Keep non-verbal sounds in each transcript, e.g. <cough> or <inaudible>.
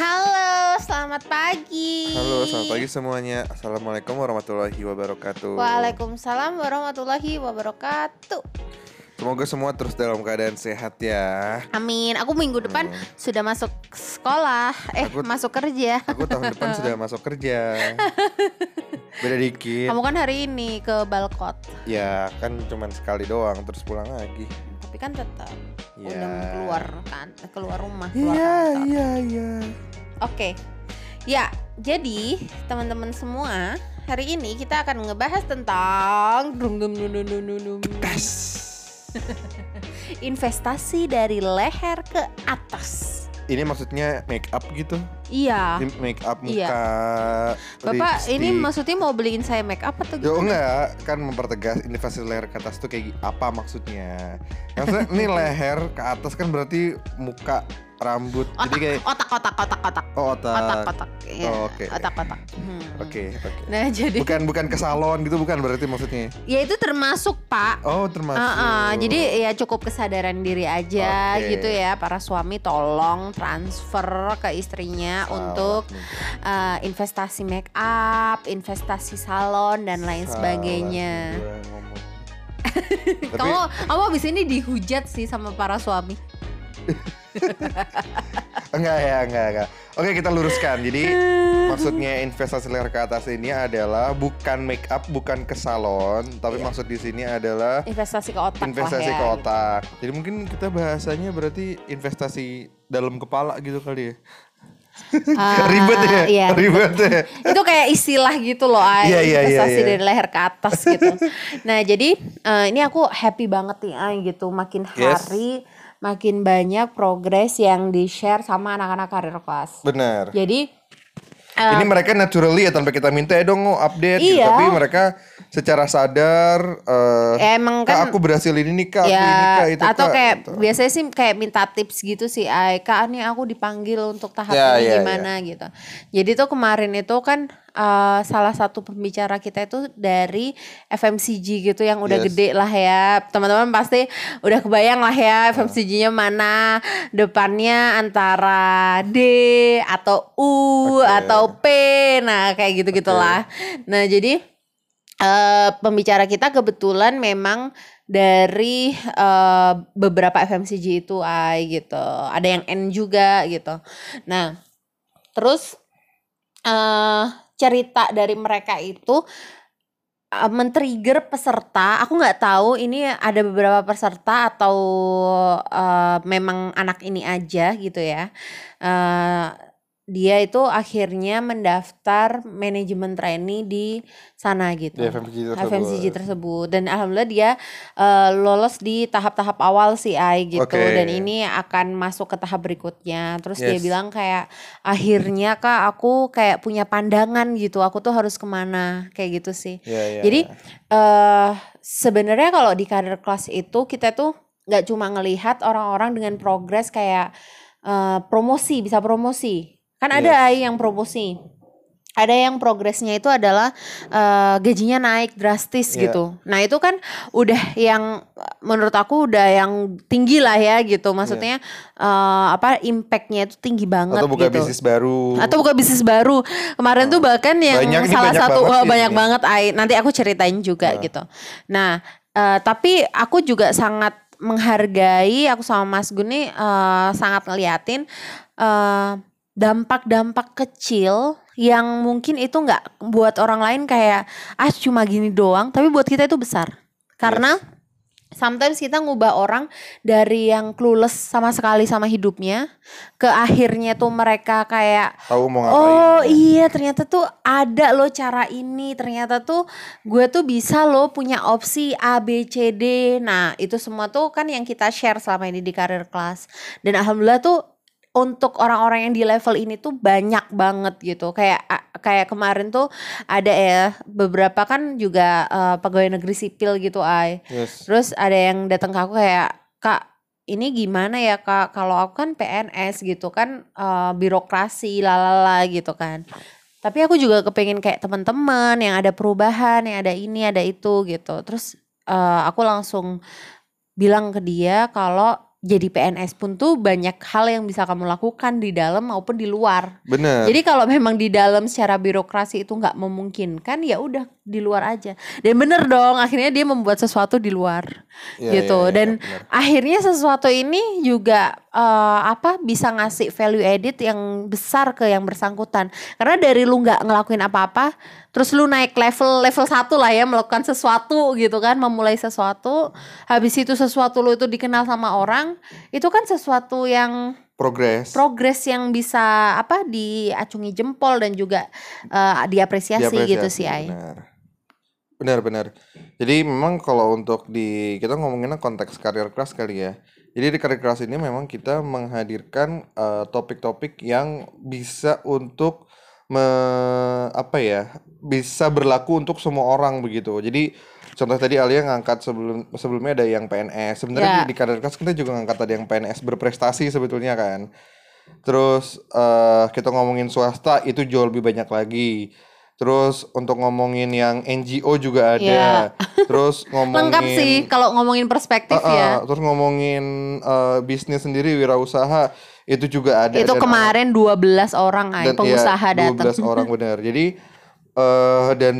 Halo, selamat pagi. Halo, selamat pagi semuanya. Assalamualaikum warahmatullahi wabarakatuh. Waalaikumsalam warahmatullahi wabarakatuh. Semoga semua terus dalam keadaan sehat ya. Amin. Aku minggu depan Hmm. sudah masuk sekolah, eh Aku- masuk kerja. Aku tahun depan sudah <laughs> masuk kerja. Beda dikit. Kamu kan hari ini ke Balkot, Ya, kan cuman sekali doang terus pulang lagi. Tapi kan tetap Ya. udah keluar kan, keluar rumah, keluar Iya, kantor. iya, iya. Oke. Ya, jadi teman-teman semua, hari ini kita akan ngebahas tentang dum dum dum dum dum dum. <laughs> investasi dari leher ke atas. Ini maksudnya make up gitu? Iya. Ini Make up muka. Iya. Bapak ini lipstick. maksudnya mau beliin saya make up atau Yo gimana? enggak, kan mempertegas investasi leher ke atas tuh kayak apa maksudnya? Maksudnya ini <laughs> leher ke atas kan berarti muka, rambut. Jadi Otak, kayak otak, otak, otak, otak, oh otak. otak, otak, Iya, Oh, oke. otak, otak. Hmm. Oke, oke. Nah jadi, Bukan bukan ke salon gitu bukan berarti maksudnya. ya itu termasuk Pak. Oh, termasuk. Ah, ah, jadi ya cukup kesadaran diri aja Oke. gitu ya para suami tolong transfer ke istrinya Salah untuk eh, investasi make up, investasi salon dan lain Salah sebagainya. <laughs> Tapi Kamu kamu abis ini dihujat sih sama para suami. <laughs> <laughs> enggak ya, enggak, enggak. Oke, kita luruskan. Jadi maksudnya investasi leher ke atas ini adalah bukan make up, bukan ke salon, tapi Iya. maksud di sini adalah Investasi ke otak investasi lah ya. ke otak. Jadi mungkin kita bahasanya berarti investasi dalam kepala gitu kali ya. Ah, <laughs> Ribet ya, iya. ribet ya. itu kayak istilah gitu loh Ay, Iya, iya, investasi iya, iya. dari leher ke atas gitu <laughs> nah jadi eh, ini aku happy banget nih Ay gitu makin Yes. Makin banyak progres yang di share sama anak-anak karir kelas Benar. jadi eh, Ini mereka naturally ya tanpa kita minta ya dong update gitu. Iya. Tapi mereka secara sadar ya emang Kak kan aku berhasil ini nih kak, aku ini ya kak, itu atau kak. kayak gitu. biasanya sih kayak minta tips gitu sih Ay kak nih aku dipanggil untuk tahap Ya, ini ya, gimana gitu jadi tuh kemarin itu kan eh, salah satu pembicara kita itu dari FMCG gitu yang udah Yes. gede lah ya teman-teman pasti udah kebayang lah ya FMCG-nya mana depannya antara D atau U Oke. atau P nah kayak gitu gitulah nah jadi eh pembicara kita kebetulan memang dari eh, beberapa FMCG itu ay gitu. Ada yang N juga gitu. Nah, terus eh cerita dari mereka itu eh, men-trigger peserta. Aku nggak tahu ini ada beberapa peserta atau eh, memang anak ini aja gitu ya. Eh dia itu akhirnya mendaftar manajemen trainee di sana gitu. Di FMCG tersebut. FMCG tersebut dan alhamdulillah dia eh, lolos di tahap-tahap awal sih Ai gitu Oke. dan ini akan masuk ke tahap berikutnya terus dia Yes. bilang kayak akhirnya kak aku kayak punya pandangan gitu aku tuh harus ke mana kayak gitu sih Ya, ya, jadi eh sebenarnya kalau di karir kelas itu kita tuh nggak cuma ngelihat orang-orang dengan progres kayak eh, promosi bisa promosi kan ada Yes. Ai yang promosi ada yang progresnya itu adalah eh, gajinya naik drastis Iya. gitu nah itu kan udah yang menurut aku udah yang tinggi lah ya gitu maksudnya eh, apa impactnya itu tinggi banget atau buka gitu bisnis baru. atau buka bisnis baru kemarin tuh bahkan yang Banyak salah banyak satu banget sih banyak ini. banget Ai nanti aku ceritain juga Nah. gitu nah eh, tapi aku juga sangat menghargai aku sama Mas Gun nih eh, sangat ngeliatin eh, dampak-dampak kecil yang mungkin itu nggak buat orang lain kayak ah cuma gini doang tapi buat kita itu besar karena sometimes kita ngubah orang dari yang clueless sama sekali sama hidupnya ke akhirnya tuh mereka kayak Tahu mau ngapain. Oh ya. iya ternyata tuh ada loh cara ini Ternyata tuh gue tuh bisa loh punya opsi A, B, C, D Nah itu semua tuh kan yang kita share selama ini di karir kelas Dan alhamdulillah tuh untuk orang-orang yang di level ini tuh banyak banget gitu kayak kayak kemarin tuh ada ya beberapa kan juga eh, pegawai negeri sipil gitu ay Yes. Terus ada yang datang ke aku kayak kak ini gimana ya kak kalau aku kan PNS gitu kan eh, birokrasi lalala gitu kan. Tapi aku juga kepengen kayak teman-teman yang ada perubahan, yang ada ini, ada itu gitu. Terus eh, aku langsung bilang ke dia kalau jadi PNS pun tuh banyak hal yang bisa kamu lakukan di dalam maupun di luar. Bener. Jadi kalau memang di dalam secara birokrasi itu nggak memungkinkan ya udah di luar aja. Dan bener dong akhirnya dia membuat sesuatu di luar Iya, gitu. iya, iya, Dan bener. akhirnya sesuatu ini juga eh, apa bisa ngasih value edit yang besar ke yang bersangkutan. Karena dari lu nggak ngelakuin apa-apa, terus lu naik level level satu lah ya melakukan sesuatu gitu kan, memulai sesuatu. Habis itu sesuatu lu itu dikenal sama orang, itu kan sesuatu yang progres. progres yang bisa apa diacungi jempol dan juga eh, diapresiasi, gitu Diapresiasi, sih Ai. Benar. Benar benar. Jadi memang kalau untuk di kita ngomonginnya konteks karir keras kali ya. Jadi di karir keras ini memang kita menghadirkan eh, topik-topik yang bisa untuk me, apa ya? bisa berlaku untuk semua orang begitu. Jadi contoh tadi Alia ngangkat sebelum sebelumnya ada yang PNS. Sebenarnya Ya. di, di karir keras kita juga ngangkat tadi yang PNS berprestasi sebetulnya kan. Terus eh kita ngomongin swasta itu jauh lebih banyak lagi. Terus untuk ngomongin yang NGO juga ada. Iya. <laughs> Terus ngomongin Lengkap sih kalau ngomongin perspektif Eh, eh, ya. Terus ngomongin eh, bisnis sendiri wirausaha itu juga ada. Itu dan kemarin 12 orang dan pengusaha 12 datang. orang <laughs> benar. Jadi eh dan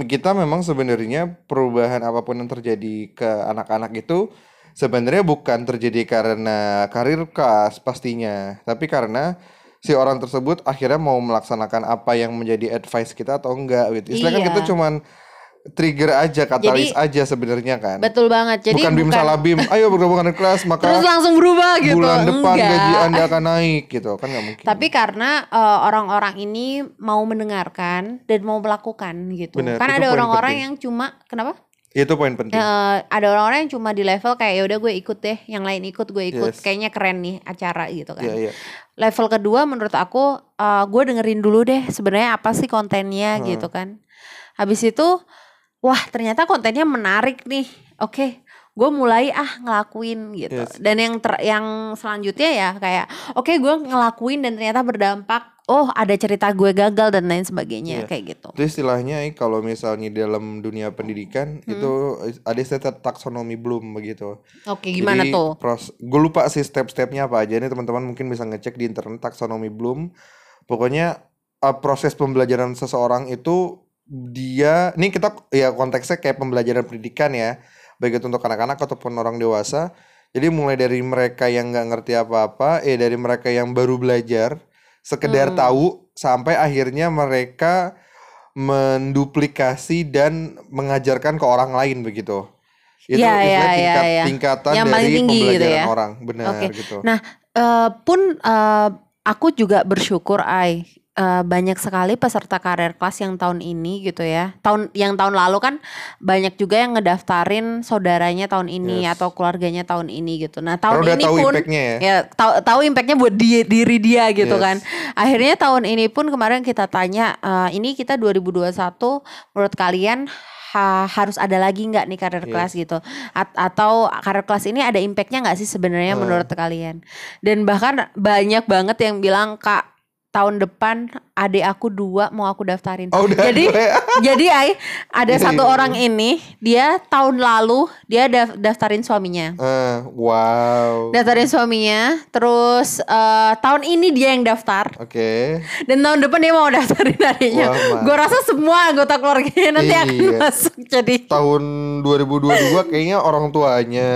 kita memang sebenarnya perubahan apa pun yang terjadi ke anak-anak itu sebenarnya bukan terjadi karena karir kas pastinya, tapi karena si orang tersebut akhirnya mau melaksanakan apa yang menjadi advice kita atau enggak gitu. Istilahnya kan Iya. kita cuman trigger aja, katalis aja sebenarnya kan. Betul banget. Jadi bukan bim salah bim, <laughs> ayo bergabung dengan kelas maka terus langsung berubah gitu. bulan depan Enggak. gaji anda akan naik gitu kan nggak mungkin. Tapi karena eh, orang-orang ini mau mendengarkan dan mau melakukan gitu. Benar, kan ada orang-orang yang cuma kenapa? Itu poin penting. Eh, ada orang-orang yang cuma di level kayak ya udah gue ikut deh, yang lain ikut gue ikut. Yes. Kayaknya keren nih acara gitu kan. Iya iya. Level kedua menurut aku eh, gue dengerin dulu deh sebenarnya apa sih kontennya Hmm. gitu kan. Habis itu wah ternyata kontennya menarik nih. Oke, gue mulai ah ngelakuin gitu. Yes. Dan yang ter- yang selanjutnya ya kayak oke gue ngelakuin dan ternyata berdampak. Oh ada cerita gue gagal dan lain sebagainya Iya. kayak gitu. Itu istilahnya eh, kalau misalnya dalam dunia pendidikan Hmm. itu ada istilah taksonomi Bloom begitu. Oke gimana Jadi, tuh? Pros, gue lupa sih step-stepnya apa aja nih teman-teman mungkin bisa ngecek di internet taksonomi Bloom. Pokoknya uh, proses pembelajaran seseorang itu dia, ini kita ya konteksnya kayak pembelajaran pendidikan ya, baik itu untuk anak-anak ataupun orang dewasa. Jadi mulai dari mereka yang nggak ngerti apa-apa, eh dari mereka yang baru belajar, sekedar Hmm. tahu sampai akhirnya mereka menduplikasi dan mengajarkan ke orang lain begitu. Itu iya, istilah iya, tingkat iya. tingkatan Yang dari tinggi gitu pembelajaran ya. orang, benar Oke. gitu. Nah, eh, pun eh, aku juga bersyukur Ai eh, banyak sekali peserta karir kelas yang tahun ini gitu ya. Tahun yang tahun lalu kan banyak juga yang ngedaftarin saudaranya tahun ini Yes. atau keluarganya tahun ini gitu. Nah, tahun ini tahu pun impactnya ya. ya tahu tahu impactnya buat dia, diri dia gitu Yes. kan. Akhirnya tahun ini pun kemarin kita tanya eh, ini kita 2021 menurut kalian ha- harus ada lagi nggak nih karir Yes. kelas gitu At- atau karir kelas ini ada impactnya nggak sih sebenarnya Hmm. menurut kalian dan bahkan banyak banget yang bilang kak tahun depan adik aku dua mau aku daftarin Oh, udah jadi ya? <laughs> jadi ay ada Iya, satu iya. orang ini dia tahun lalu dia daf- daftarin suaminya Eh, wow. daftarin suaminya terus eh, tahun ini dia yang daftar Oke. dan tahun depan dia mau daftarin <laughs> adiknya mantap. gue rasa semua anggota keluarganya nanti akan Iya. masuk jadi Tahun 2022 kayaknya orang tuanya,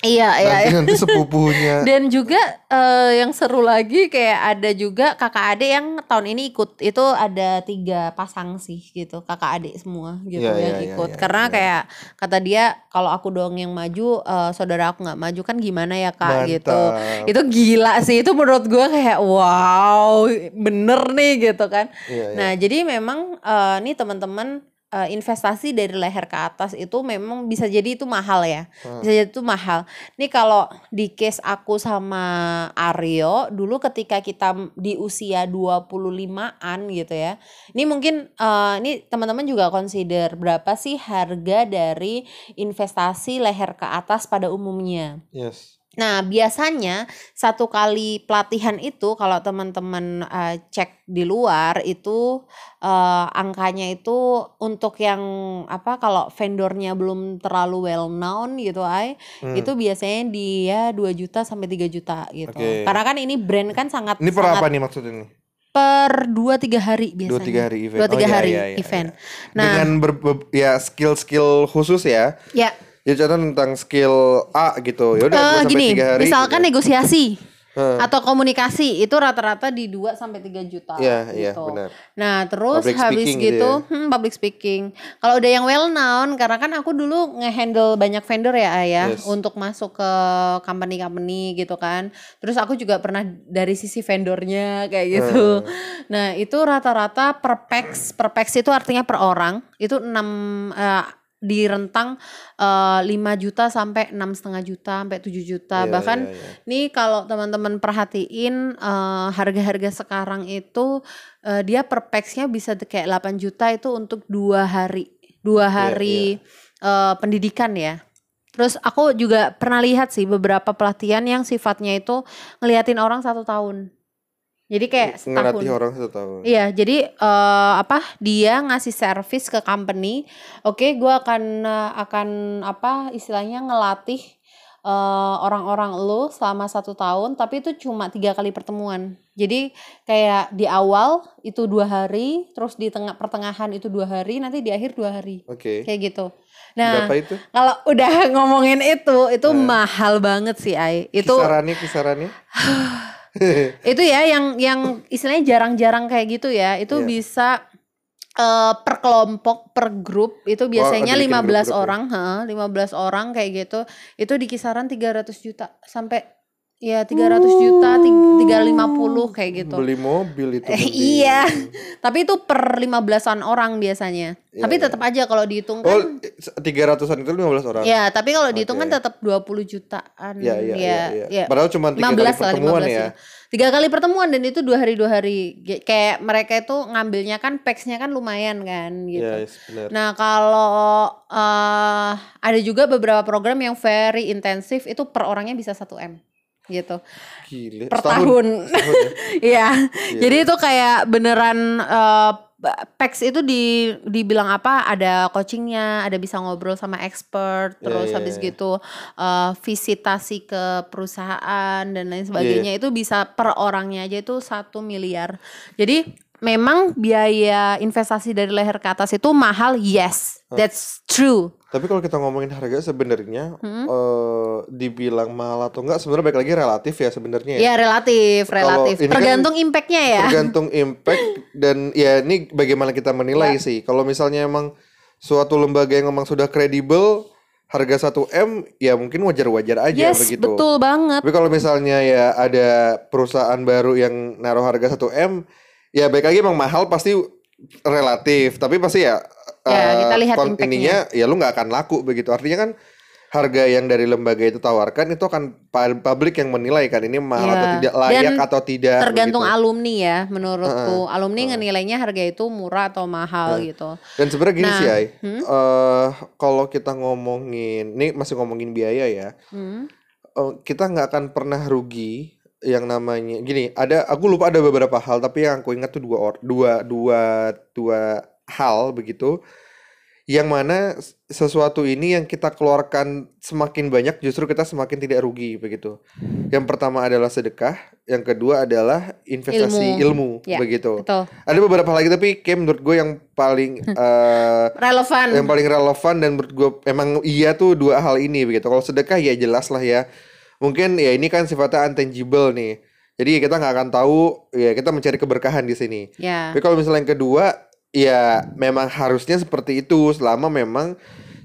iya iya nanti iya. nanti sepupunya. <laughs> dan juga eh, yang seru lagi kayak ada juga kakak adik yang tahun ini ikut itu ada tiga pasang sih gitu kakak adik semua gitu Iya, yang iya, iya, ikut iya, karena iya. kayak kata dia kalau aku doang yang maju eh, saudara aku nggak maju kan gimana ya kak gitu Mantap. itu gila sih itu menurut gue kayak wow bener nih gitu kan Iya, iya. nah jadi memang eh, nih teman-teman eh, investasi dari leher ke atas itu memang bisa jadi itu mahal ya Hmm. bisa jadi itu mahal nih kalau di case aku sama Aryo dulu ketika kita di usia 25-an gitu ya ini mungkin eh, ini teman-teman juga consider berapa sih harga dari investasi leher ke atas pada umumnya Yes. Nah, biasanya satu kali pelatihan itu kalau teman-teman uh, cek di luar itu uh, angkanya itu untuk yang apa kalau vendornya belum terlalu well known gitu ay Hmm. itu biasanya dia 2 juta sampai 3 juta gitu. Oke. Karena kan ini brand kan sangat Ini per sangat apa nih maksudnya nih? per 2 3 hari biasanya. Dua tiga hari event. Dua, tiga Oh, iya, hari iya, iya, event. iya. Nah, Dengan ber, ber- ya skill-skill khusus ya. ya Jadi contoh tentang skill A gitu. Ya udah Eh, dua sampai gini, tiga hari. misalkan gitu. negosiasi Heeh. atau komunikasi itu rata-rata di 2 sampai 3 juta Iya, iya, gitu. benar. Nah, terus Public habis gitu gitu, ya. hmm, public speaking. Kalau udah yang well known, karena kan aku dulu ngehandle banyak vendor ya, Ayah, Yes. untuk masuk ke company-company gitu kan. Terus aku juga pernah dari sisi vendornya kayak gitu. Hmm. Nah, itu rata-rata per pax, per pax itu artinya per orang, itu 6 eh, di rentang eh, 5 juta sampai enam setengah juta sampai 7 juta Iya, bahkan iya, iya. Nih kalau teman-teman perhatiin eh, harga-harga sekarang itu eh, dia per pax-nya bisa kayak 8 juta itu untuk dua hari, dua Iya, hari eh, pendidikan ya. Terus aku juga pernah lihat sih beberapa pelatihan yang sifatnya itu ngeliatin orang satu tahun. Jadi kayak setahun. Ngelatih orang satu tahun. Iya, jadi eh, apa? Dia ngasih service ke company. Oke, gua akan eh, akan apa istilahnya ngelatih eh, orang-orang lu selama satu tahun, tapi itu cuma tiga kali pertemuan. Jadi kayak di awal itu dua hari, terus di tengah pertengahan itu dua hari, nanti di akhir dua hari, Oke. kayak gitu. Nah, Berapa itu? kalau udah <laughs> ngomongin itu, itu Nah. mahal banget sih, Ai. Itu Kisarannya kisarannya? <sighs> <laughs> itu ya yang yang istilahnya jarang-jarang kayak gitu ya itu Iya. bisa eh, per kelompok per grup itu biasanya ada bikin 15 grup-grup ya? orang heeh, 15 orang kayak gitu itu di kisaran 300 juta sampai ya 300 juta ting- 350 kayak gitu Beli mobil itu. Eh, iya. tapi itu per 15-an orang biasanya Iya, tapi iya. tetap aja kalau dihitung Oh, kan tiga ratusan itu 15 orang. ya tapi kalau dihitung kan Oke. tetap 20 jutaan Iya, iya, iya, iya. ya Padahal cuma tiga 15 kali lah, pertemuan 15 ya. Tiga kali pertemuan dan itu dua hari dua hari. Kayak mereka itu ngambilnya kan packsnya kan lumayan kan gitu. Iya, yes, benar. Nah kalau eh ada juga beberapa program yang very intensif itu per orangnya bisa 1 m gitu Gile. per Setahun. tahun. Ya? <laughs> Iya. Jadi itu kayak beneran eh PEX itu di dibilang apa ada coachingnya, ada bisa ngobrol sama expert, Iya, terus iya, habis iya. gitu eh, visitasi ke perusahaan dan Iya, lain sebagainya itu bisa per orangnya aja itu satu miliar. Jadi memang biaya investasi dari leher ke atas itu mahal, yes, that's true. Tapi kalau kita ngomongin harga sebenarnya Hmm. eh dibilang mahal atau enggak sebenarnya baik lagi relatif ya sebenarnya. Ya relatif, Kalau relatif. ini kan Tergantung impactnya ya. Tergantung impact dan ya ini bagaimana kita menilai sih. Kalau misalnya emang suatu lembaga yang memang sudah kredibel harga 1 M ya mungkin wajar-wajar aja Yes, begitu. betul banget. Tapi kalau misalnya ya ada perusahaan baru yang naruh harga 1 M ya baik lagi emang mahal pasti relatif tapi pasti ya Ya, eh, kita lihat kon- impactnya. ininya ya lu nggak akan laku begitu artinya kan harga yang dari lembaga itu tawarkan itu akan publik yang menilai kan ini mahal Ya. atau tidak layak Dan atau tidak tergantung begitu. alumni ya menurutku alumni ngenilainya harga itu murah atau mahal gitu dan sebenarnya gini Nah, sih Ai hmm? eh, kalau kita ngomongin ini masih ngomongin biaya ya Hmm, eh, kita nggak akan pernah rugi yang namanya gini ada aku lupa ada beberapa hal tapi yang aku ingat tuh dua or, dua dua dua hal begitu. Yang mana sesuatu ini yang kita keluarkan semakin banyak justru kita semakin tidak rugi begitu. Yang pertama adalah sedekah yang kedua adalah investasi ilmu, Ya, begitu. betul. Ada beberapa lagi tapi kayak menurut gue yang paling <laughs> eh, relevan. yang paling relevan dan menurut gue emang iya tuh dua hal ini begitu. Kalau sedekah ya jelas lah ya. Mungkin ya ini kan sifatnya untangible nih. Jadi kita nggak akan tahu ya kita mencari keberkahan di sini. ya Tapi kalau misalnya yang kedua ya memang harusnya seperti itu selama memang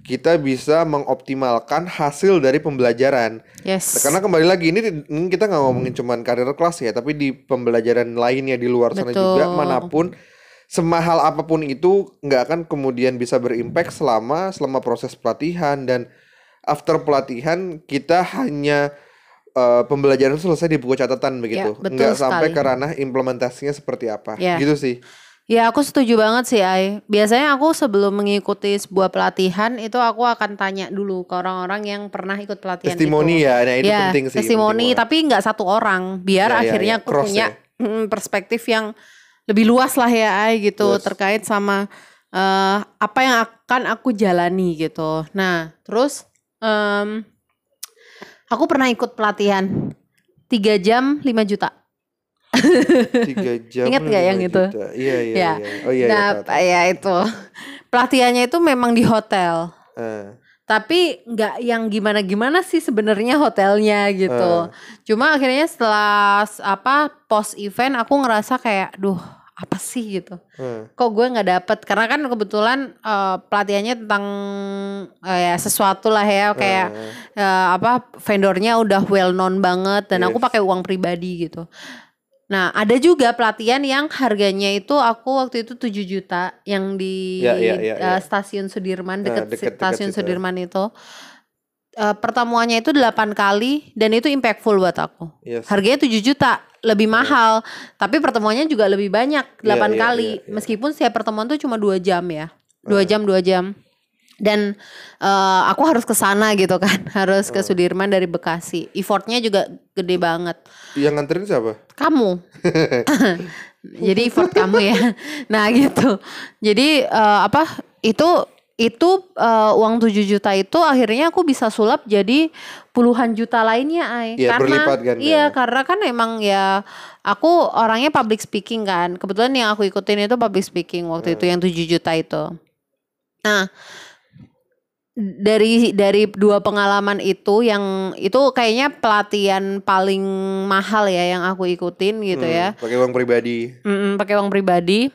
kita bisa mengoptimalkan hasil dari pembelajaran. yes Karena kembali lagi ini, kita nggak ngomongin cuman karir kelas ya, tapi di pembelajaran lainnya di luar sana juga mana pun semahal apa pun itu nggak akan kemudian bisa berimpact selama selama proses pelatihan dan after pelatihan kita hanya eh, pembelajaran selesai di buku catatan begitu, betul nggak sampai ke ranah implementasinya seperti apa, Ya. gitu sih. Ya aku setuju banget sih Ai. Biasanya aku sebelum mengikuti sebuah pelatihan itu aku akan tanya dulu ke orang-orang yang pernah ikut pelatihan Testimoni itu. ya, nah itu ya, penting sih. testimoni penting tapi nggak satu orang. Biar Ya, ya, akhirnya ya. aku Cross punya mm, perspektif yang lebih luas lah ya Ai gitu Luas. terkait sama eh, apa yang akan aku jalani gitu. Nah terus em, aku pernah ikut pelatihan tiga jam 5 juta. Tiga <laughs> jam. Ingat nggak yang lima itu? Iya iya. Ya. iya. Oh iya. nah, iya, tahu, tahu. ya itu. Pelatihannya itu memang di hotel. Eh, Tapi nggak yang gimana-gimana sih sebenarnya hotelnya gitu. Eh. Cuma akhirnya setelah apa post event aku ngerasa kayak, duh apa sih gitu. eh. Kok gue nggak dapet? Karena kan kebetulan eh, pelatihannya tentang eh, ya sesuatu lah ya kayak Eh, eh, apa vendornya udah well known banget dan aku Yes. pakai uang pribadi gitu. Nah, ada juga pelatihan yang harganya itu aku waktu itu 7 juta yang di Ya, ya, ya, ya. stasiun Sudirman Nah, dekat deket-deket stasiun situ. Sudirman itu. Eh, pertemuannya itu 8 kali dan itu impactful buat aku. yes. Harganya 7 juta, lebih mahal, tapi pertemuannya juga lebih banyak 8 Iya, iya, kali. iya, iya. Meskipun setiap pertemuan tuh cuma dua jam ya. Dua jam, dua jam. Dan eh, aku harus ke sana gitu kan, <laughs> harus ke. Sudirman dari Bekasi. Effortnya juga gede banget. Yang nganterin siapa? Kamu. <laughs> Jadi effort kamu ya. Nah, gitu. Jadi eh, apa? Itu itu eh, uang 7 juta itu akhirnya aku bisa sulap jadi puluhan juta lainnya, Ay. Iya, kan, Iya, kan? karena kan emang ya aku orangnya public speaking kan. Kebetulan yang aku ikutin itu public speaking waktu itu Hmm. yang 7 juta itu. Nah, dari dari dua pengalaman itu yang itu kayaknya pelatihan paling mahal ya yang aku ikutin gitu Hmm, ya. Pakai uang pribadi. Mm-mm, pakai uang pribadi.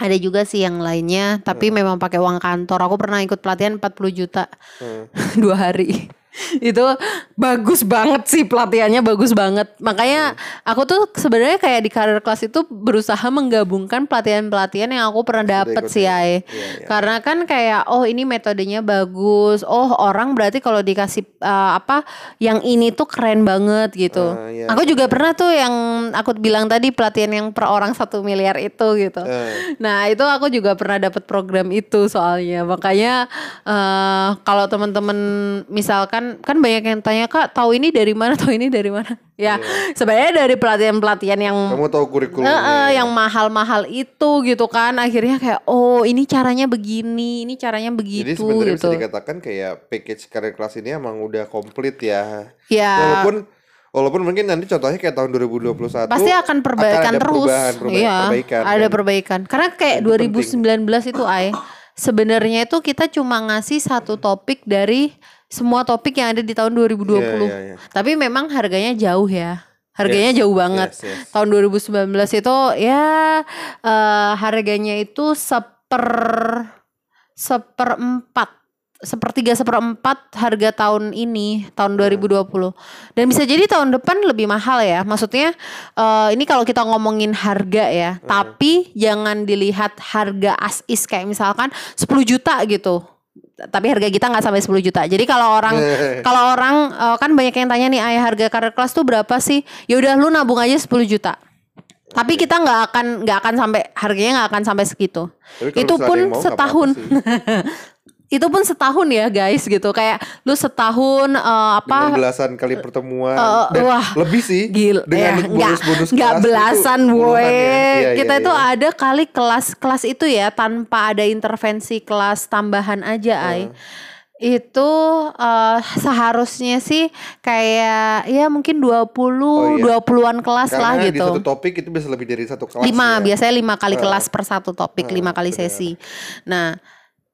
Ada juga sih yang lainnya, tapi Hmm. memang pakai uang kantor. Aku pernah ikut pelatihan 40 juta Hmm. <laughs> dua hari. Itu bagus banget sih pelatihannya bagus banget. Makanya aku tuh sebenarnya kayak di karir kelas itu berusaha menggabungkan pelatihan-pelatihan yang aku pernah dapet sih Ay. Iya, iya. Karena kan kayak oh ini metodenya bagus. Oh orang berarti kalau dikasih uh, apa yang ini tuh keren banget gitu. Ah, iya. Aku juga pernah tuh yang aku bilang tadi pelatihan yang per orang satu miliar itu gitu. Eh, Nah itu aku juga pernah dapat program itu soalnya makanya eh kalau teman-teman misalkan kan banyak yang tanya kak tahu ini dari mana tahu ini dari mana ya sebenarnya dari pelatihan-pelatihan yang Iya. Kamu tahu kurikulumnya. Eh, eh, ya? yang mahal-mahal itu gitu kan akhirnya kayak oh ini caranya begini ini caranya Jadi begitu sebenarnya gitu bisa dikatakan kayak package karir kelas ini emang udah komplit ya. ya Walaupun walaupun mungkin nanti contohnya kayak tahun 2021 pasti akan perbaikan ada terus perubahan, perubahan, iya perbaikan, ada kan? perbaikan karena kayak Itu 2019 itu ay sebenarnya itu kita cuma ngasih satu topik dari semua topik yang ada di tahun 2020 Iya, iya, iya. tapi memang harganya jauh ya. Harganya Yes, jauh banget. yes, yes. tahun 2019 itu ya eh, harganya itu seper seperempat sepertiga seperempat harga tahun ini tahun 2020 dan bisa jadi tahun depan lebih mahal ya. Maksudnya eh, ini kalau kita ngomongin harga ya tapi jangan dilihat harga as is. Kayak misalkan 10 juta gitu tapi harga kita nggak sampai 10 juta. Jadi kalau orang <laughs> kalau orang eh, kan banyak yang tanya nih ayah harga karir kelas tuh berapa sih? Ya udah lu nabung aja 10 juta. Tapi kita nggak akan nggak akan sampai harganya nggak akan sampai segitu. Itu pun setahun. <laughs> itu pun setahun ya guys gitu kayak lu setahun eh, apa Dengan belasan kali pertemuan Eh, dan wah. lebih sih Gil, dengan ya, nggak bonus-bonus nggak kelas itu belasan puluhan gue. ya. Iya, Kita iya, itu iya. ada kali kelas-kelas itu ya tanpa ada intervensi kelas tambahan aja, ay. Itu eh, seharusnya sih kayak ya mungkin 20 Oh, iya. 20-an kelas lah Karena di gitu. satu topik itu bisa lebih dari satu kelas lima ya. biasanya lima kali Heeh. kelas per satu topik lima Heeh, kali benar. sesi nah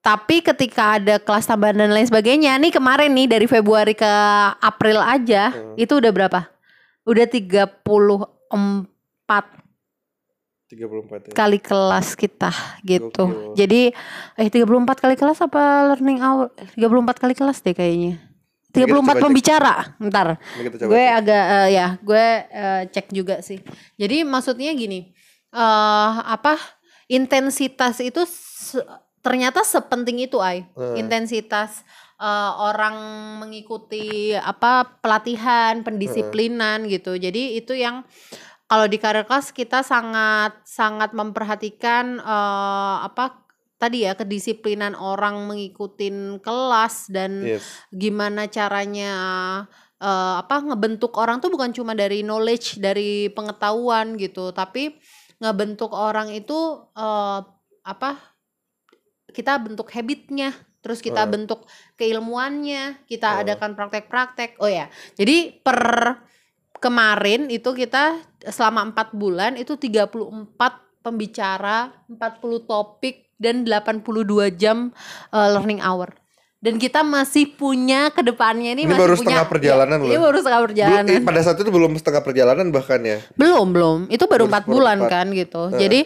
tapi ketika ada kelas tambahan dan lain sebagainya nih kemarin nih dari Februari ke April aja Hmm. itu udah berapa udah 34 34 ya. kali kelas kita gitu Gokil. jadi eh 34 kali kelas apa learning hour 34 kali kelas deh kayaknya Ini 34 kita coba cek. pembicara ntar coba gue cek. agak eh, ya gue eh, cek juga sih jadi maksudnya gini eh apa intensitas itu se- ternyata sepenting itu ay Hmm. intensitas eh, orang mengikuti apa pelatihan pendisiplinan gitu jadi itu yang kalau di karir kelas kita sangat sangat memperhatikan eh, apa tadi ya kedisiplinan orang mengikutin kelas dan Yes. gimana caranya eh, apa ngebentuk orang tuh bukan cuma dari knowledge dari pengetahuan gitu tapi ngebentuk orang itu eh, apa kita bentuk habitnya terus kita Heeh. bentuk keilmuannya kita Heeh. adakan praktek-praktek oh ya jadi per kemarin itu kita selama empat bulan itu 34 pembicara 40 topik dan 82 jam eh, learning hour dan kita masih punya ke depannya ini, Ini masih baru punya setengah perjalanan Ini loh. baru setengah Belum, perjalanan eh, pada saat itu belum setengah perjalanan bahkan ya. belum belum itu baru empat bulan empat. kan gitu Heeh. jadi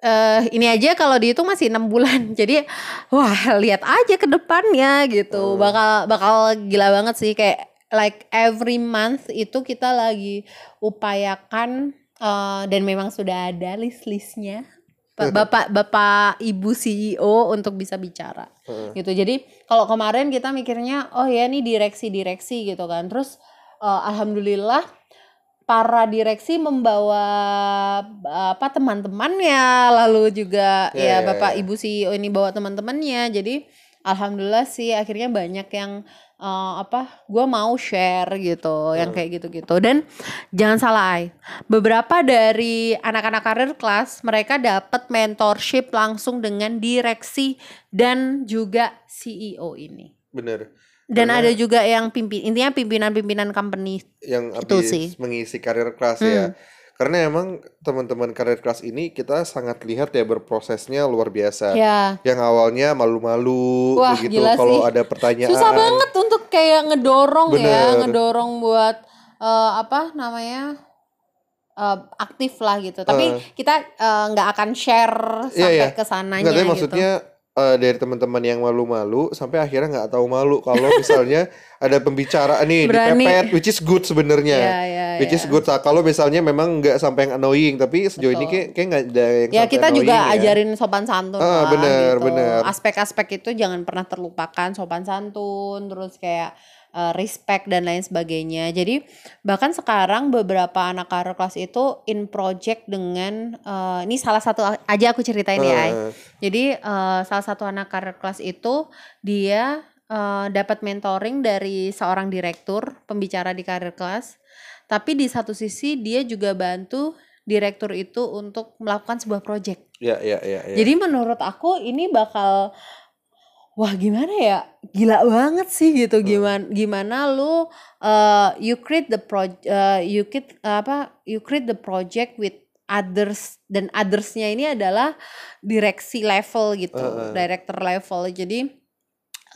eh ini aja kalau dihitung masih enam bulan. <laughs> Jadi wah lihat aja ke depannya gitu. Hmm. bakal bakal gila banget sih. Kayak like every month itu kita lagi upayakan eh, dan memang sudah ada list-listnya. Pak- bapak bapak ibu CEO untuk bisa bicara. Heeh. gitu. Jadi kalau kemarin kita mikirnya oh ya ini direksi-direksi gitu kan. Terus eh, alhamdulillah para direksi membawa apa teman-temannya lalu juga Ya, ya, ya, bapak ya. ibu CEO ini bawa teman-temannya jadi alhamdulillah sih akhirnya banyak yang eh, apa gue mau share gitu yang Hmm. kayak gitu-gitu dan jangan salah Ai beberapa dari anak-anak karir kelas mereka dapat mentorship langsung dengan direksi dan juga CEO ini Bener. Dan Karena- ada juga yang pimpin intinya pimpinan-pimpinan company Yang Itu sih. mengisi karir kelas Hmm. ya. Karena emang teman-teman karir kelas ini kita sangat lihat ya berprosesnya luar biasa. ya Yang awalnya malu-malu Wah, begitu gila kalau sih. ada pertanyaan. susah banget untuk kayak ngedorong ya Bener. ngedorong buat eh, apa namanya eh, aktif lah gitu tapi Eh. kita nggak akan share Iya, sampai iya. ke sananya gitu maksudnya eh, dari teman-teman yang malu-malu sampai akhirnya nggak tahu malu kalau <laughs> misalnya ada pembicara nih Berani. dipepet which is good sebenarnya. ya ya Which is ya. good kalau misalnya memang nggak sampai yang annoying tapi sejauh ini Betul. kayak kayak nggak ada yang ya kita juga ya. ajarin sopan santun Ah, lah bener, gitu. bener. Aspek-aspek itu jangan pernah terlupakan sopan santun, terus kayak eh, respect dan lain sebagainya. Jadi bahkan sekarang beberapa anak karir kelas itu in project dengan eh, ini salah satu aja aku ceritain ya. Ai. Ah, Jadi eh, salah satu anak karir kelas itu dia eh, dapat mentoring dari seorang direktur pembicara di karir kelas. Tapi di satu sisi dia juga bantu direktur itu untuk melakukan sebuah project. ya ya ya ya. Jadi menurut aku ini bakal wah gimana ya? Gila banget sih gitu. Gimana gimana lu uh, you create the pro uh, you create apa? You create the project with others dan othersnya ini adalah direksi level gitu, Heeh. director level. Jadi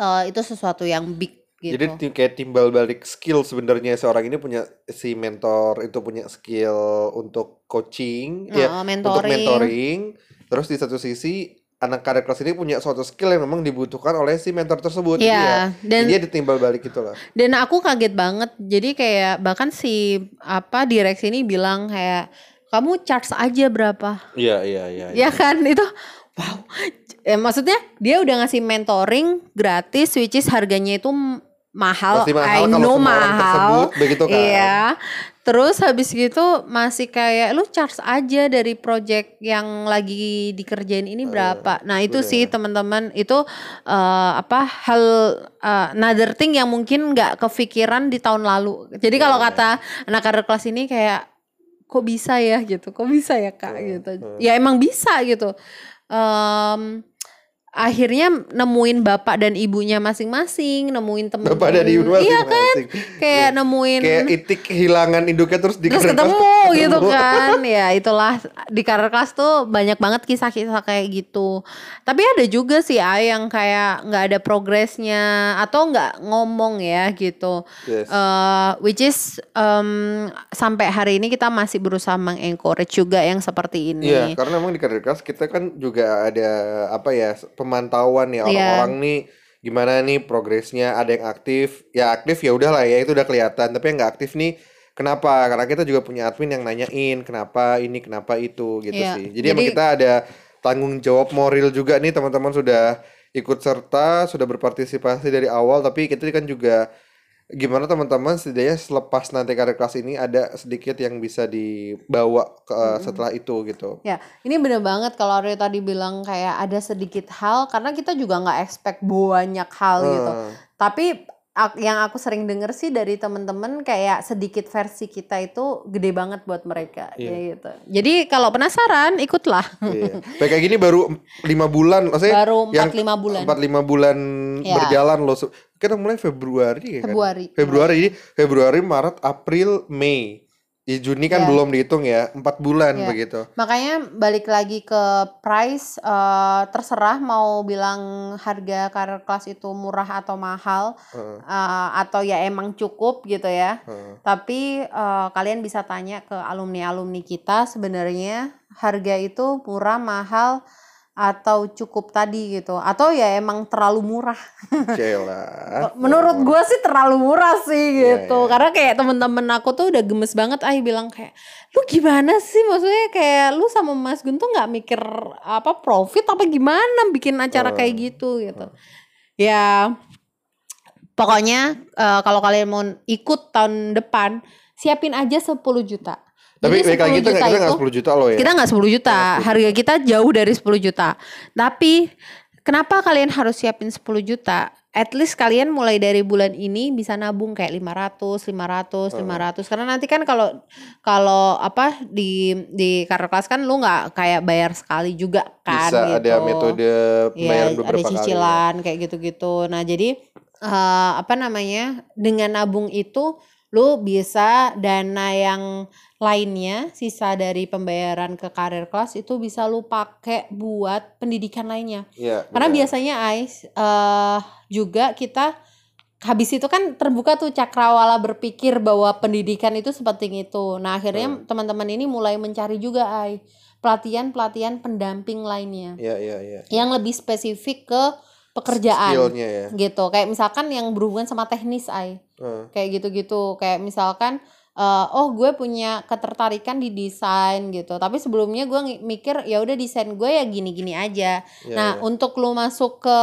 uh, itu sesuatu yang big gitu. Jadi kayak timbal balik skill sebenarnya seorang ini punya si mentor itu punya skill untuk coaching ya Nah, untuk mentoring. mentoring terus di satu sisi anak karir kelas ini punya suatu skill yang memang dibutuhkan oleh si mentor tersebut Jadi ya Iya, dan dia ditimbal balik itulah Dan aku kaget banget. Jadi kayak bahkan si apa direksi ini bilang kayak kamu charge aja berapa? iya iya iya Ya kan itu wow. Eh, maksudnya dia udah ngasih mentoring gratis which is harganya itu mahal. Pasti mahal I kalau know mahal. tersebut begitu kan Iya. Terus habis gitu masih kayak lu charge aja dari project yang lagi dikerjain ini berapa. Nah, itu bener. sih teman-teman itu eh, apa hal eh, another thing yang mungkin nggak kepikiran di tahun lalu. Jadi kalau Iya. kata anak karir kelas ini kayak kok bisa ya gitu. Kok bisa ya Kak Hmm, gitu. hmm. Ya emang bisa gitu. Em, akhirnya nemuin bapak dan ibunya masing-masing, nemuin temen bapak dan ibu Iya kan? masing-masing Kayak nemuin kayak itik kehilangan induknya terus di terus kelas <laughs> ketemu gitu ketemu. kan? Ya itulah. Di karir kelas tuh banyak banget kisah-kisah kayak gitu. Tapi ada juga sih ay yang kayak nggak ada progresnya atau nggak ngomong ya gitu. Yes. Eh, which is em, sampai hari ini kita masih berusaha mengencourage juga yang seperti ini. Iya, karena memang di karir kelas kita kan juga ada apa ya pemantauan ya orang-orang nih gimana nih progresnya ada yang aktif? Ya aktif ya udahlah ya itu udah kelihatan. Tapi yang nggak aktif nih kenapa? Karena kita juga punya admin yang nanyain kenapa ini kenapa itu gitu Iya, sih. Jadi, emang jadi- kita ada tanggung jawab moral juga nih teman-teman sudah ikut serta sudah berpartisipasi dari awal tapi kita kan juga gimana teman-teman setidaknya selepas nanti karir kelas ini ada sedikit yang bisa dibawa ke eh, setelah itu gitu. Ya, ini bener banget kalau Aryo tadi bilang kayak ada sedikit hal karena kita juga nggak expect banyak hal gitu. Eh, Tapi yang aku sering denger sih dari temen-temen kayak sedikit versi kita itu gede banget buat mereka Iya. ya gitu. Jadi kalau penasaran ikutlah. iya. Kayak kayak gini baru lima bulan, maksudnya Baru yang 4-5 bulan. empat lima bulan Ya. berjalan loh. Kita mulai Februari ya kan? Februari. Februari, Februari, Maret, April, Mei. Di Juni kan Ya. belum dihitung ya, empat bulan Ya. begitu. Makanya balik lagi ke price eh, terserah mau bilang harga karir kelas itu murah atau mahal Heeh, eh, atau ya emang cukup gitu ya. heeh. Tapi eh, kalian bisa tanya ke alumni-alumni kita sebenarnya harga itu murah, mahal atau cukup tadi gitu. Atau ya emang terlalu murah. Cela. <laughs> Menurut gue sih terlalu murah sih Iya, gitu. iya. Karena kayak temen-temen aku tuh udah gemes banget ah bilang kayak lu gimana sih maksudnya kayak lu sama Mas Gun tuh nggak mikir apa profit apa gimana bikin acara Hmm. kayak gitu gitu. Ya pokoknya eh, kalau kalian mau ikut tahun depan siapin aja 10 juta. Tapi Jadi lagi 10 kita kita nggak itu- 10 juta loh ya. kita nggak 10 juta, harga kita jauh dari 10 juta. Tapi kenapa kalian harus siapin 10 juta? At least kalian mulai dari bulan ini bisa nabung kayak 500, 500, 500. Karena nanti kan kalau kalau apa di di karir kelas kan lu nggak kayak bayar sekali juga kan Bisa gitu. ada metode Iya, pembayaran ada beberapa kali. ya. cicilan kayak gitu-gitu. Nah, jadi eh, apa namanya? Dengan nabung itu lu bisa dana yang lainnya sisa dari pembayaran ke karir kelas itu bisa lu pakai buat pendidikan lainnya. Iya. Karena benar. biasanya Ais eh juga kita habis itu kan terbuka tuh cakrawala berpikir bahwa pendidikan itu sepenting itu. Nah, akhirnya Hmm. teman-teman ini mulai mencari juga Ai pelatihan-pelatihan pendamping lainnya Iya iya iya. yang lebih spesifik ke pekerjaan Skillnya ya. gitu kayak misalkan yang berhubungan sama teknis ay Heeh. kayak gitu-gitu kayak misalkan eh, oh gue punya ketertarikan di desain gitu tapi sebelumnya gue mikir ya udah desain gue ya gini-gini aja Iya, nah iya. untuk lu masuk ke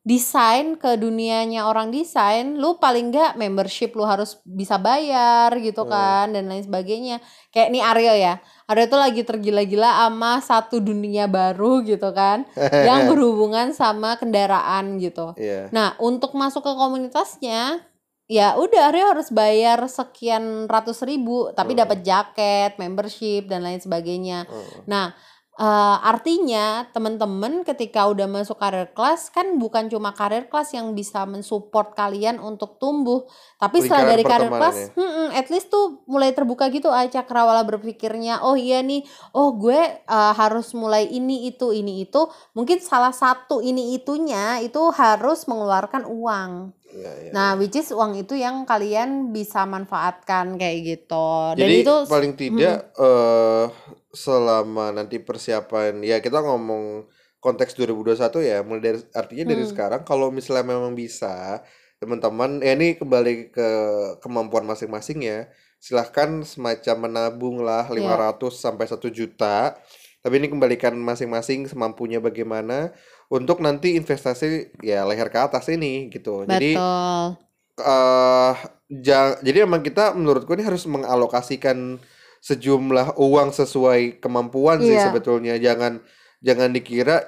desain ke dunianya orang desain lu paling nggak membership lu harus bisa bayar gitu Hmm. kan dan lain sebagainya kayak nih Aryo ya Aryo tuh lagi tergila-gila sama satu dunia baru gitu kan <laughs> yang berhubungan sama kendaraan gitu Iya. Nah, untuk masuk ke komunitasnya, ya udah Aryo harus bayar sekian ratus ribu, tapi Hmm. dapat jaket, membership dan lain sebagainya. Heeh. Nah, eh, artinya teman-teman ketika udah masuk karir kelas kan bukan cuma karir kelas yang bisa mensupport kalian untuk tumbuh, tapi setelah Lingkaran dari karir kelas, ya. hmm, at least tuh mulai terbuka gitu aja cakrawala berpikirnya. Oh iya nih, oh gue eh, harus mulai ini itu ini itu. Mungkin salah satu ini itunya itu harus mengeluarkan uang. Iya, iya. Nah, which is uang itu yang kalian bisa manfaatkan kayak gitu. Dan Jadi itu paling tidak eh selama nanti persiapan ya kita ngomong konteks 2021 ya mulai dari artinya dari Hmm. sekarang kalau misalnya memang bisa teman-teman ya ini kembali ke kemampuan masing-masing ya silahkan semacam menabung lah Iya. 500 sampai 1 juta tapi ini kembalikan masing-masing semampunya bagaimana untuk nanti investasi ya leher ke atas ini gitu jadi betul. eh ja- jadi emang kita menurutku ini harus mengalokasikan sejumlah uang sesuai kemampuan sih Iya. sebetulnya jangan jangan dikira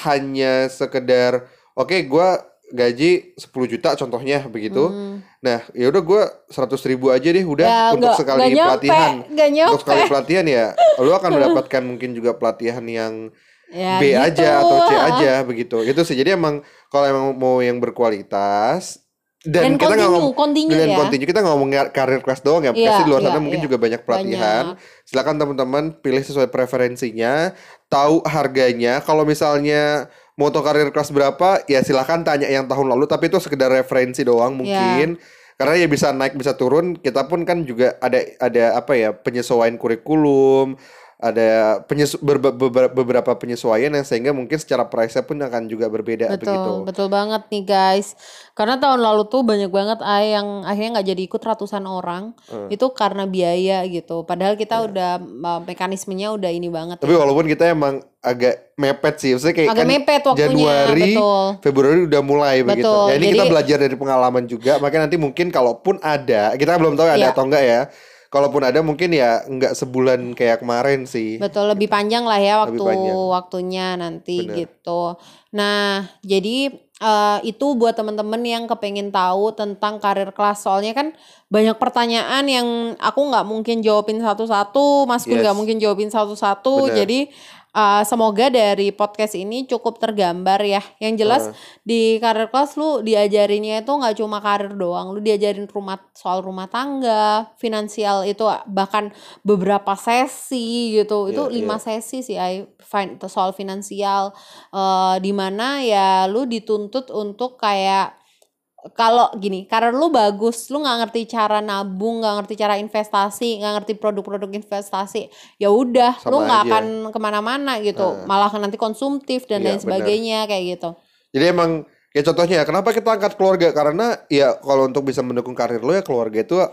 hanya sekedar oke gua gaji 10 juta contohnya begitu Hmm. nah ya udah gua 100 ribu aja deh udah Ya, untuk nggak- sekali nggak nyampe, pelatihan nggak untuk sekali pelatihan ya lu akan <laughs> mendapatkan mungkin juga pelatihan yang Ya, B gitu. aja atau C aja begitu itu sih jadi emang kalau emang mau yang berkualitas dan, Dan kita continue, ngomong continue dengan ya. continue kita ngomong karir kelas doang ya Iya, pasti di luar sana iya, mungkin iya. juga banyak pelatihan silakan teman-teman pilih sesuai preferensinya tahu harganya kalau misalnya mau tahu karir kelas berapa ya silakan tanya yang tahun lalu tapi itu sekedar referensi doang Iya. mungkin karena ya bisa naik bisa turun kita pun kan juga ada ada apa ya penyesuaian kurikulum ada penyesu beberapa penyesuaian yang sehingga mungkin secara price pun akan juga berbeda begitu. Betul, betul banget nih guys. Karena tahun lalu tuh banyak banget ay yang akhirnya nggak jadi ikut ratusan orang. Hmm. Itu karena biaya gitu. Padahal kita udah uh, mekanismenya udah ini banget. Tapi ya. walaupun kita emang agak mepet sih, maksudnya kayak Agak kan mepet waktunya, Januari, betul. Februari udah mulai begitu. Betul, Ya ini kita jadi- belajar dari pengalaman juga, makanya nanti mungkin kalaupun ada, kita belum tahu ada Iya. atau enggak ya. Kalaupun ada mungkin ya enggak sebulan kayak kemarin sih. Betul, lebih panjang lah ya waktu waktunya nanti Bener. gitu. Nah, jadi eh, itu buat temen-temen yang kepengen tahu tentang karir kelas. Soalnya kan banyak pertanyaan yang aku nggak mungkin jawabin satu-satu, Mas Yes. nggak mungkin jawabin satu-satu. Jadi eh, semoga dari podcast ini cukup tergambar ya. Yang jelas Heeh. di karir kelas lu diajarinnya itu nggak cuma karir doang, lu diajarin rumah soal rumah tangga, finansial itu bahkan beberapa sesi gitu. Itu Iya, lima iya. sesi sih ay fin- soal finansial eh di mana ya lu dituntut untuk kayak kalau gini, karir lu bagus, lu nggak ngerti cara nabung, nggak ngerti cara investasi, nggak ngerti produk-produk investasi, ya udah, lu nggak akan ke mana-mana gitu, Nah. malah nanti konsumtif dan Iya, lain sebagainya kayak gitu. Jadi emang ya contohnya kenapa kita angkat keluarga karena ya kalau untuk bisa mendukung karir lo ya keluarga itu uh,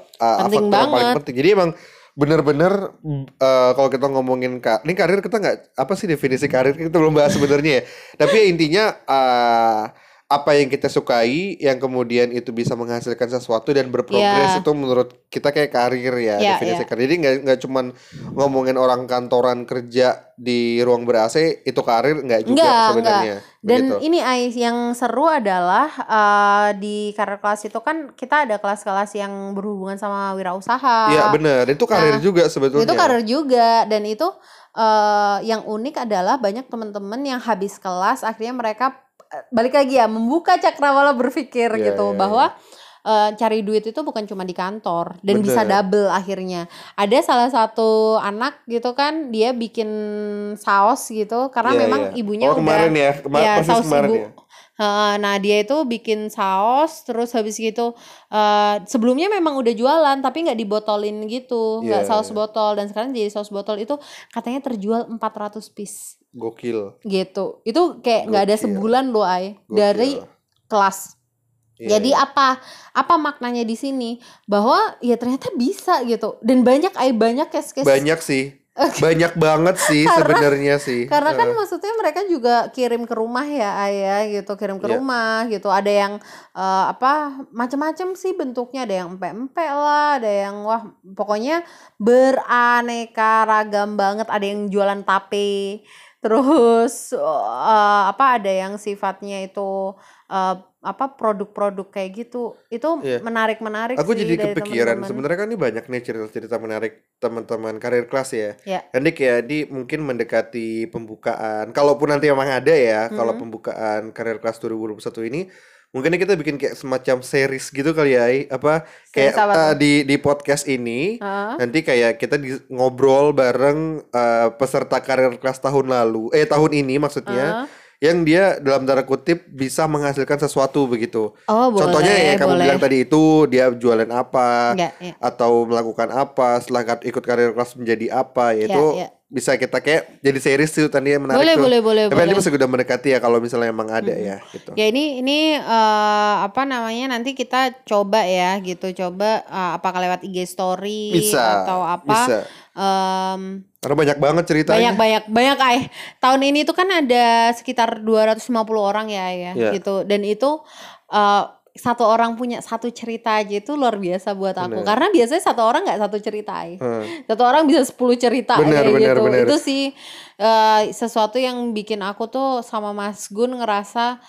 Penting yang paling banget. penting. Jadi emang bener-bener uh, kalau kita ngomongin ka ini karir kita nggak apa sih definisi karir kita belum bahas sebenarnya ya. Tapi ya intinya uh, apa yang kita sukai yang kemudian itu bisa menghasilkan sesuatu dan berprogres Iya. itu menurut kita kayak karir ya Iya, definisi iya. karir. Jadi nggak nggak cuman ngomongin orang kantoran kerja di ruang ber AC itu karir nggak juga Enggak, sebenarnya. Dan Begitu. ini Ais yang seru adalah eh, di karir kelas itu kan kita ada kelas-kelas yang berhubungan sama wirausaha. Iya benar, itu karir Nah, juga sebetulnya. Itu karir juga dan itu eh, yang unik adalah banyak teman-teman yang habis kelas akhirnya mereka balik lagi ya membuka cakrawala berpikir Iya, gitu iya, bahwa eh, cari duit itu bukan cuma di kantor dan bisa Bener. double akhirnya. Ada salah satu anak gitu kan dia bikin saus gitu karena Iya, memang iya. ibunya oh, udah kemarin ya, ya saus kemarin ibu. ya. Nah dia itu bikin saus terus habis gitu eh sebelumnya memang udah jualan tapi nggak dibotolin gitu nggak Iya, saus iya. botol dan sekarang jadi saus botol itu katanya terjual 400 piece Gokil. gitu itu kayak nggak ada sebulan loh ay Gokil. dari kelas Iya, jadi iya. apa apa maknanya di sini bahwa ya ternyata bisa gitu dan banyak ay banyak case-case banyak sih. Banyak banget sih <laughs> sebenarnya sih. Karena kan Heeh. maksudnya mereka juga kirim ke rumah ya ayah gitu, kirim ke Iya. rumah gitu. Ada yang eh, apa macam-macam sih bentuknya, ada yang empek-empek lah, ada yang wah pokoknya beraneka ragam banget. Ada yang jualan tape, terus eh, apa ada yang sifatnya itu eh, apa produk-produk kayak gitu. Itu Iya. menarik-menarik Aku sih jadi kepikiran sebenarnya kan ini banyak nih cerita-cerita menarik teman-teman karir kelas ya. Ya. Nanti kayak di mungkin mendekati pembukaan. Kalaupun nanti memang ada ya, kalau Hmm. pembukaan karir kelas 2021 ini mungkin kita bikin kayak semacam series gitu kali ya. Apa kayak tuh? di di podcast ini Heeh. nanti kayak kita di, ngobrol bareng eh, peserta karir kelas tahun lalu, eh tahun ini maksudnya, Heeh. yang dia dalam tanda kutip bisa menghasilkan sesuatu begitu. Oh, boleh, Contohnya ya kamu boleh. bilang tadi itu dia jualan apa Enggak, ya. atau melakukan apa setelah ikut karir kelas menjadi apa Ya, yaitu ya. Bisa kita kayak jadi series tuh tadi yang menarik Boleh, tuh. boleh, boleh, Tapi boleh. masih udah mendekati ya kalau misalnya emang ada ya gitu. Ya ini ini eh, apa namanya nanti kita coba ya gitu coba eh, apakah lewat IG story Bisa, atau apa bisa. em, Karena banyak banget ceritanya. banyak banyak banyak ay tahun ini tuh kan ada sekitar 250 orang ya ya Iya. gitu dan itu eh, satu orang punya satu cerita aja itu luar biasa buat aku Bener. karena biasanya satu orang nggak satu cerita ay Hmm. satu orang bisa 10 cerita Bener, kayak bener, gitu bener. itu sih eh, sesuatu yang bikin aku tuh sama Mas Gun ngerasa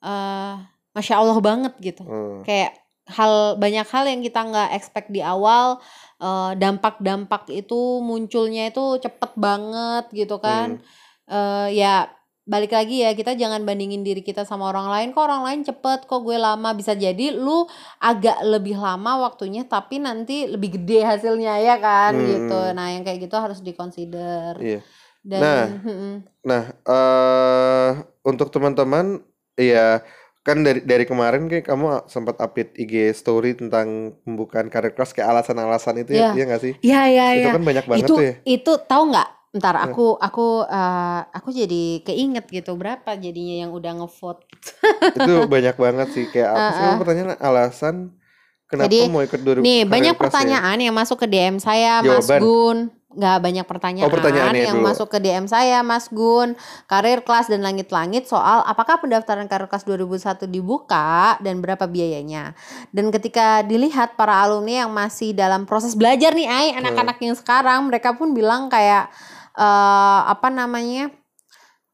eh masya Allah banget gitu Hmm. kayak hal banyak hal yang kita nggak expect di awal eh, dampak-dampak itu munculnya itu cepet banget gitu kan Hmm. Eh, ya balik lagi ya kita jangan bandingin diri kita sama orang lain kok orang lain cepet kok gue lama bisa jadi lu agak lebih lama waktunya tapi nanti lebih gede hasilnya ya kan Hmm. gitu nah yang kayak gitu harus dikonsider Iya. dan Nah. Nah, eh untuk teman-teman ya kan dari dari kemarin kayak kamu sempat update IG story tentang pembukaan karir kelas kayak alasan-alasan itu Iya. ya, iya nggak sih? ya ya Itu ya kan banyak banget itu tuh ya. itu tahu nggak Ntar aku aku eh, aku jadi keinget gitu berapa jadinya yang udah ngevote. Itu banyak banget sih kayak apa sih. Kamu pertanyaan alasan kenapa Jadi, mau ikut 2000 Nih, banyak ya? pertanyaan yang masuk ke DM saya, Mas Jawaban. Gun. Nggak banyak pertanyaan Oh, pertanyaannya yang dulu. masuk ke DM saya, Mas Gun. Karir kelas dan langit-langit soal apakah pendaftaran karir kelas 2001 dibuka dan berapa biayanya. Dan ketika dilihat para alumni yang masih dalam proses belajar nih, ay, anak-anak yang sekarang, mereka pun bilang kayak eh apa namanya?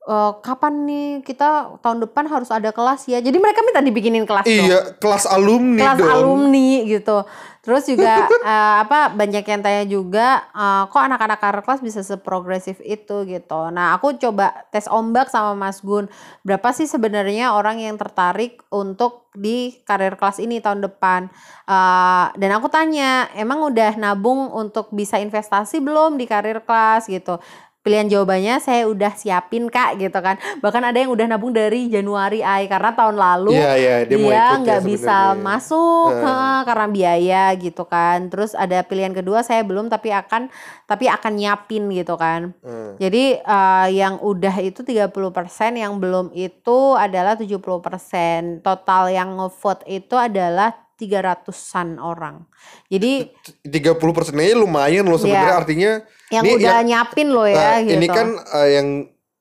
Eh, kapan nih kita tahun depan harus ada kelas ya. Jadi mereka minta dibikinin kelas dong Iya, kelas alumni kelas dong. alumni gitu. Terus juga <laughs> eh, apa banyak yang tanya juga eh, kok anak-anak karir kelas bisa seprogresif itu gitu. Nah, aku coba tes ombak sama Mas Gun. Berapa sih sebenarnya orang yang tertarik untuk di karir kelas ini tahun depan? Eh, dan aku tanya, emang udah nabung untuk bisa investasi belum di karir kelas gitu? Pilihan jawabannya saya udah siapin kak gitu kan. Bahkan ada yang udah nabung dari Januari ay karena tahun lalu Iya, iya, dia, ya nggak bisa sebenarnya. masuk heeh, karena biaya gitu kan. Terus ada pilihan kedua saya belum tapi akan tapi akan nyiapin gitu kan. Eh, jadi eh, yang udah itu 30% yang belum itu adalah 70% total yang ngevote itu adalah 300-an orang jadi 30 persen aja lumayan loh sebenarnya Iya. artinya yang Ini udah yang- nyiapin loh Nah, ya gitu ini kan eh, yang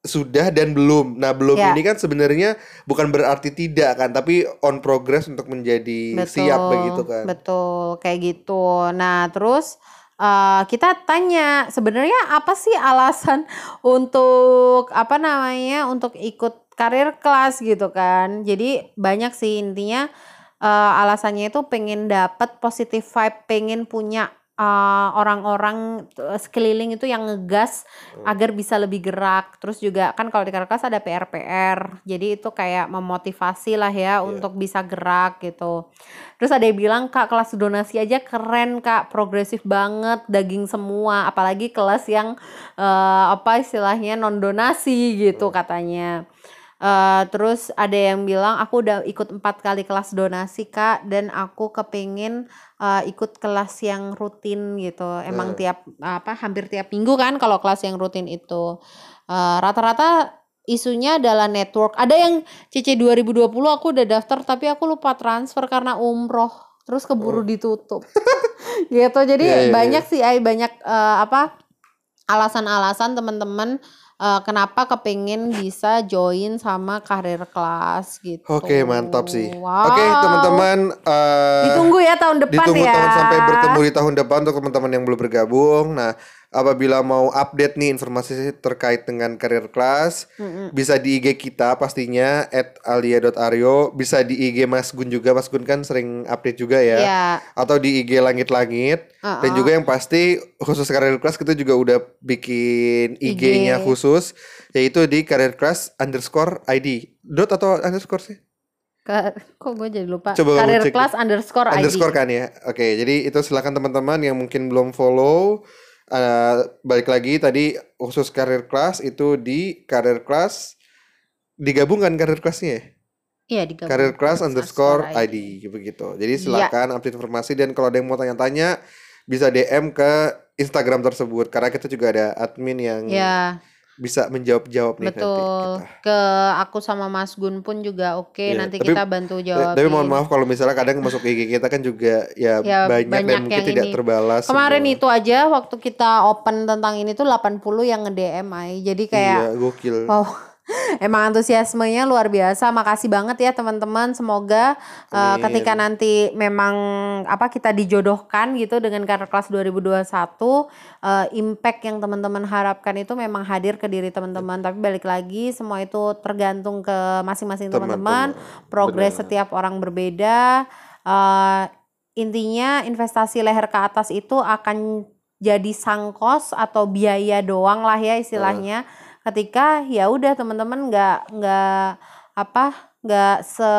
sudah dan belum. Nah, belum Ya. ini kan sebenarnya bukan berarti tidak kan, tapi on progress untuk menjadi siap begitu kan. Betul, kayak gitu. Nah, terus eh, kita tanya sebenarnya apa sih alasan <laughs> untuk apa namanya untuk ikut karir kelas gitu kan. Jadi banyak sih intinya eh, alasannya itu pengen dapet positive vibe, pengen punya eh, orang-orang eh, sekeliling itu yang ngegas Hmm. agar bisa lebih gerak. Terus juga kan kalau di karir kelas ada PR-PR. Jadi itu kayak memotivasi lah ya Iya. untuk bisa gerak gitu. Terus ada yang bilang kak kelas donasi aja keren kak progresif banget daging semua apalagi kelas yang eh, apa istilahnya non donasi gitu katanya. Eh, terus ada yang bilang aku udah ikut empat kali kelas donasi kak dan aku kepingin eh, ikut kelas yang rutin gitu. Emang Eh. tiap apa hampir tiap minggu kan kalau kelas yang rutin itu Eh, rata-rata isunya adalah network. Ada yang CC 2020 aku udah daftar tapi aku lupa transfer karena umroh terus keburu ditutup <laughs> gitu jadi Oh. Iya, iya, banyak sih ay banyak eh, apa alasan-alasan teman-teman eh, kenapa kepingin bisa join sama karir kelas gitu Oke, mantap sih. wow. Oke, teman-teman eh, ditunggu ya tahun depan ditunggu ya tahun sampai bertemu di tahun depan untuk teman-teman yang belum bergabung. Nah, apabila mau update nih informasi terkait dengan karir kelas, Mm-mm. bisa di IG kita pastinya @alia.aryo, bisa di IG Mas Gun juga. Mas Gun kan sering update juga ya. ya Atau di IG Langit-Langit. Dan uh-uh. juga yang pasti khusus karir kelas kita juga udah bikin IG-nya IG. khusus yaitu di karir kelas underscore ID. Dot atau underscore sih? Kok gue jadi lupa Coba karir kelas underscore ID underscore kan ya. Oke, jadi itu silakan teman-teman yang mungkin belum follow. Eh, balik lagi tadi khusus karir kelas itu di karir kelas digabungkan karir kelasnya ya? iya digabung Karir kelas underscore ID. ID begitu. Jadi Iya. silakan update informasi dan kalau ada yang mau tanya-tanya bisa DM ke Instagram tersebut karena kita juga ada admin yang ya bisa menjawab-jawab nih nanti betul kita. ke aku sama Mas Gun pun juga oke Iya, nanti tapi- kita bantu Ta- jawabin Tapi mohon maaf kalau misalnya kadang masuk IG kita kan juga ya, Ya, banyak, banyak dan mungkin yang tidak ini. terbalas. Kemarin semua. itu aja waktu kita open tentang ini tuh 80 yang nge-DM. Jadi kayak Iya, gokil. wow. <laughs> Emang antusiasmenya luar biasa. Makasih banget ya teman-teman. Semoga uh, ketika nanti memang apa kita dijodohkan gitu dengan karir kelas 2021 uh, impact yang teman-teman harapkan itu memang hadir ke diri teman-teman. Tapi balik lagi semua itu tergantung ke masing-masing teman-teman. Progres setiap orang berbeda. Eh, intinya investasi leher ke atas itu akan jadi sangkos atau biaya doang lah ya istilahnya. Ketika ya udah teman-teman nggak nggak apa nggak se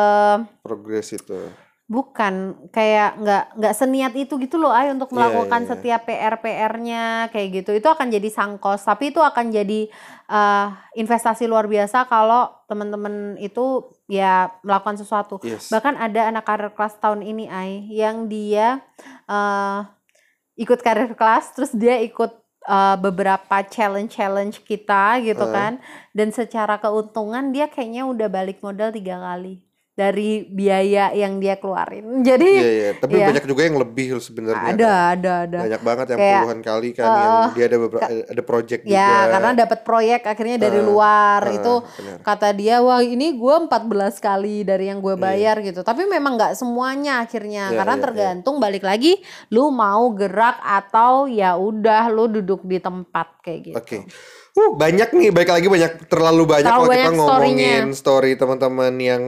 Progres itu. bukan kayak nggak nggak seniat itu gitu loh ay untuk Iya, melakukan iya, iya. setiap PR PR-nya kayak gitu itu akan jadi sangkos tapi itu akan jadi eh, investasi luar biasa kalau teman-teman itu ya melakukan sesuatu Yes. bahkan ada anak karir kelas tahun ini ay yang dia eh ikut karir kelas terus dia ikut uh, beberapa challenge-challenge kita gitu Eh. kan. Dan secara keuntungan dia kayaknya udah balik modal tiga kali dari biaya yang dia keluarin. <laughs> Jadi Iya iya, tapi Iya. banyak juga yang lebih sebenarnya. ada ada ada. Banyak banget yang Kayak, puluhan kali kan yang uh, dia ada beberapa ada project juga. Ya, karena dapat proyek akhirnya dari Eh, luar eh, itu benar. kata dia wah ini gua 14 kali dari yang gue Iya. bayar gitu. Tapi memang nggak semuanya akhirnya Iya, karena iya, iya. tergantung balik lagi lu mau gerak atau ya udah lu duduk di tempat kayak gitu. Oke. Uh, banyak nih, baik lagi banyak terlalu banyak Terlalu kalau kita banyak story-nya. ngomongin story teman-teman yang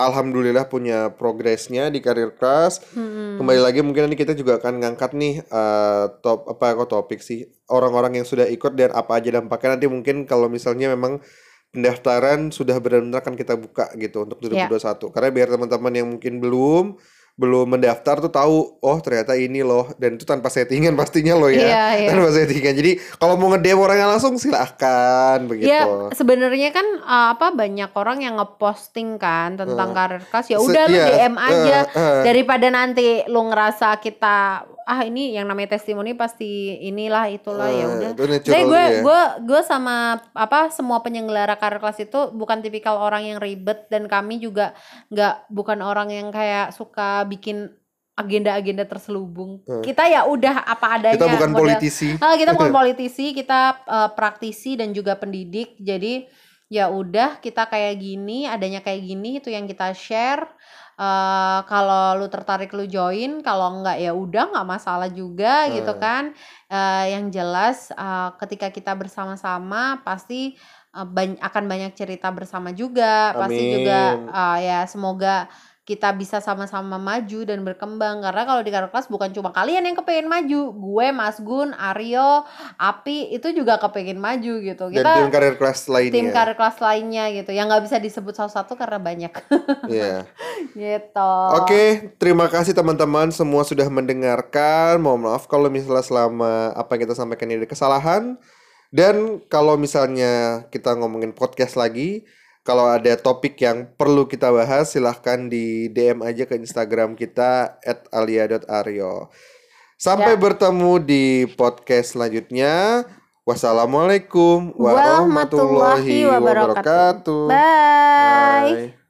alhamdulillah punya progresnya di karir keras. Hmm. Kembali lagi mungkin nanti kita juga akan ngangkat nih eh, top apa kok topik sih orang-orang yang sudah ikut dan apa aja dampaknya nanti mungkin kalau misalnya memang pendaftaran sudah benar-benar akan kita buka gitu untuk Ya. 2021 karena biar teman-teman yang mungkin belum belum mendaftar tuh tahu oh ternyata ini loh dan itu tanpa settingan pastinya loh ya Iya, <laughs> iya. tanpa settingan jadi kalau mau ngedem orangnya langsung silahkan begitu Ya sebenarnya kan uh, apa banyak orang yang ngeposting kan tentang Eh. karir kelas ya udah lu iya, DM aja eh, eh. daripada nanti lu ngerasa kita ah ini yang namanya testimoni pasti inilah itulah ya Eh, udah. Jadi gue ya. gue gue sama apa semua penyelenggara karir kelas itu bukan tipikal orang yang ribet dan kami juga nggak bukan orang yang kayak suka bikin agenda-agenda terselubung. Eh. Kita ya udah apa adanya. kita bukan model- politisi Ah, kita bukan <laughs> politisi, kita eh, praktisi dan juga pendidik. Jadi ya udah kita kayak gini, adanya kayak gini itu yang kita share. Eh kalau lu tertarik lu join, kalau enggak ya udah nggak masalah juga gitu Hmm. kan. Eh yang jelas eh, ketika kita bersama-sama pasti eh, bany- akan banyak cerita bersama juga. Pasti juga Amin. eh, ya semoga kita bisa sama-sama maju dan berkembang. Karena kalau di karir kelas bukan cuma kalian yang kepengen maju. Gue Mas Gun Aryo Api itu juga kepengen maju gitu. Dan tim kita karir kelas lainnya. tim karir kelas lainnya gitu. Yang nggak bisa disebut satu-satu karena banyak. Iya. <laughs> gitu. Oke, terima kasih teman-teman semua sudah mendengarkan. Mohon maaf kalau misalnya selama apa yang kita sampaikan ini ada kesalahan. Dan kalau misalnya kita ngomongin podcast lagi, kalau ada topik yang perlu kita bahas, silahkan di DM aja ke Instagram kita @alia.aryo. Sampai Ya. bertemu di podcast selanjutnya. Wassalamualaikum warahmatullahi Warahmatullahi wabarakatuh. wabarakatuh. bye Bye.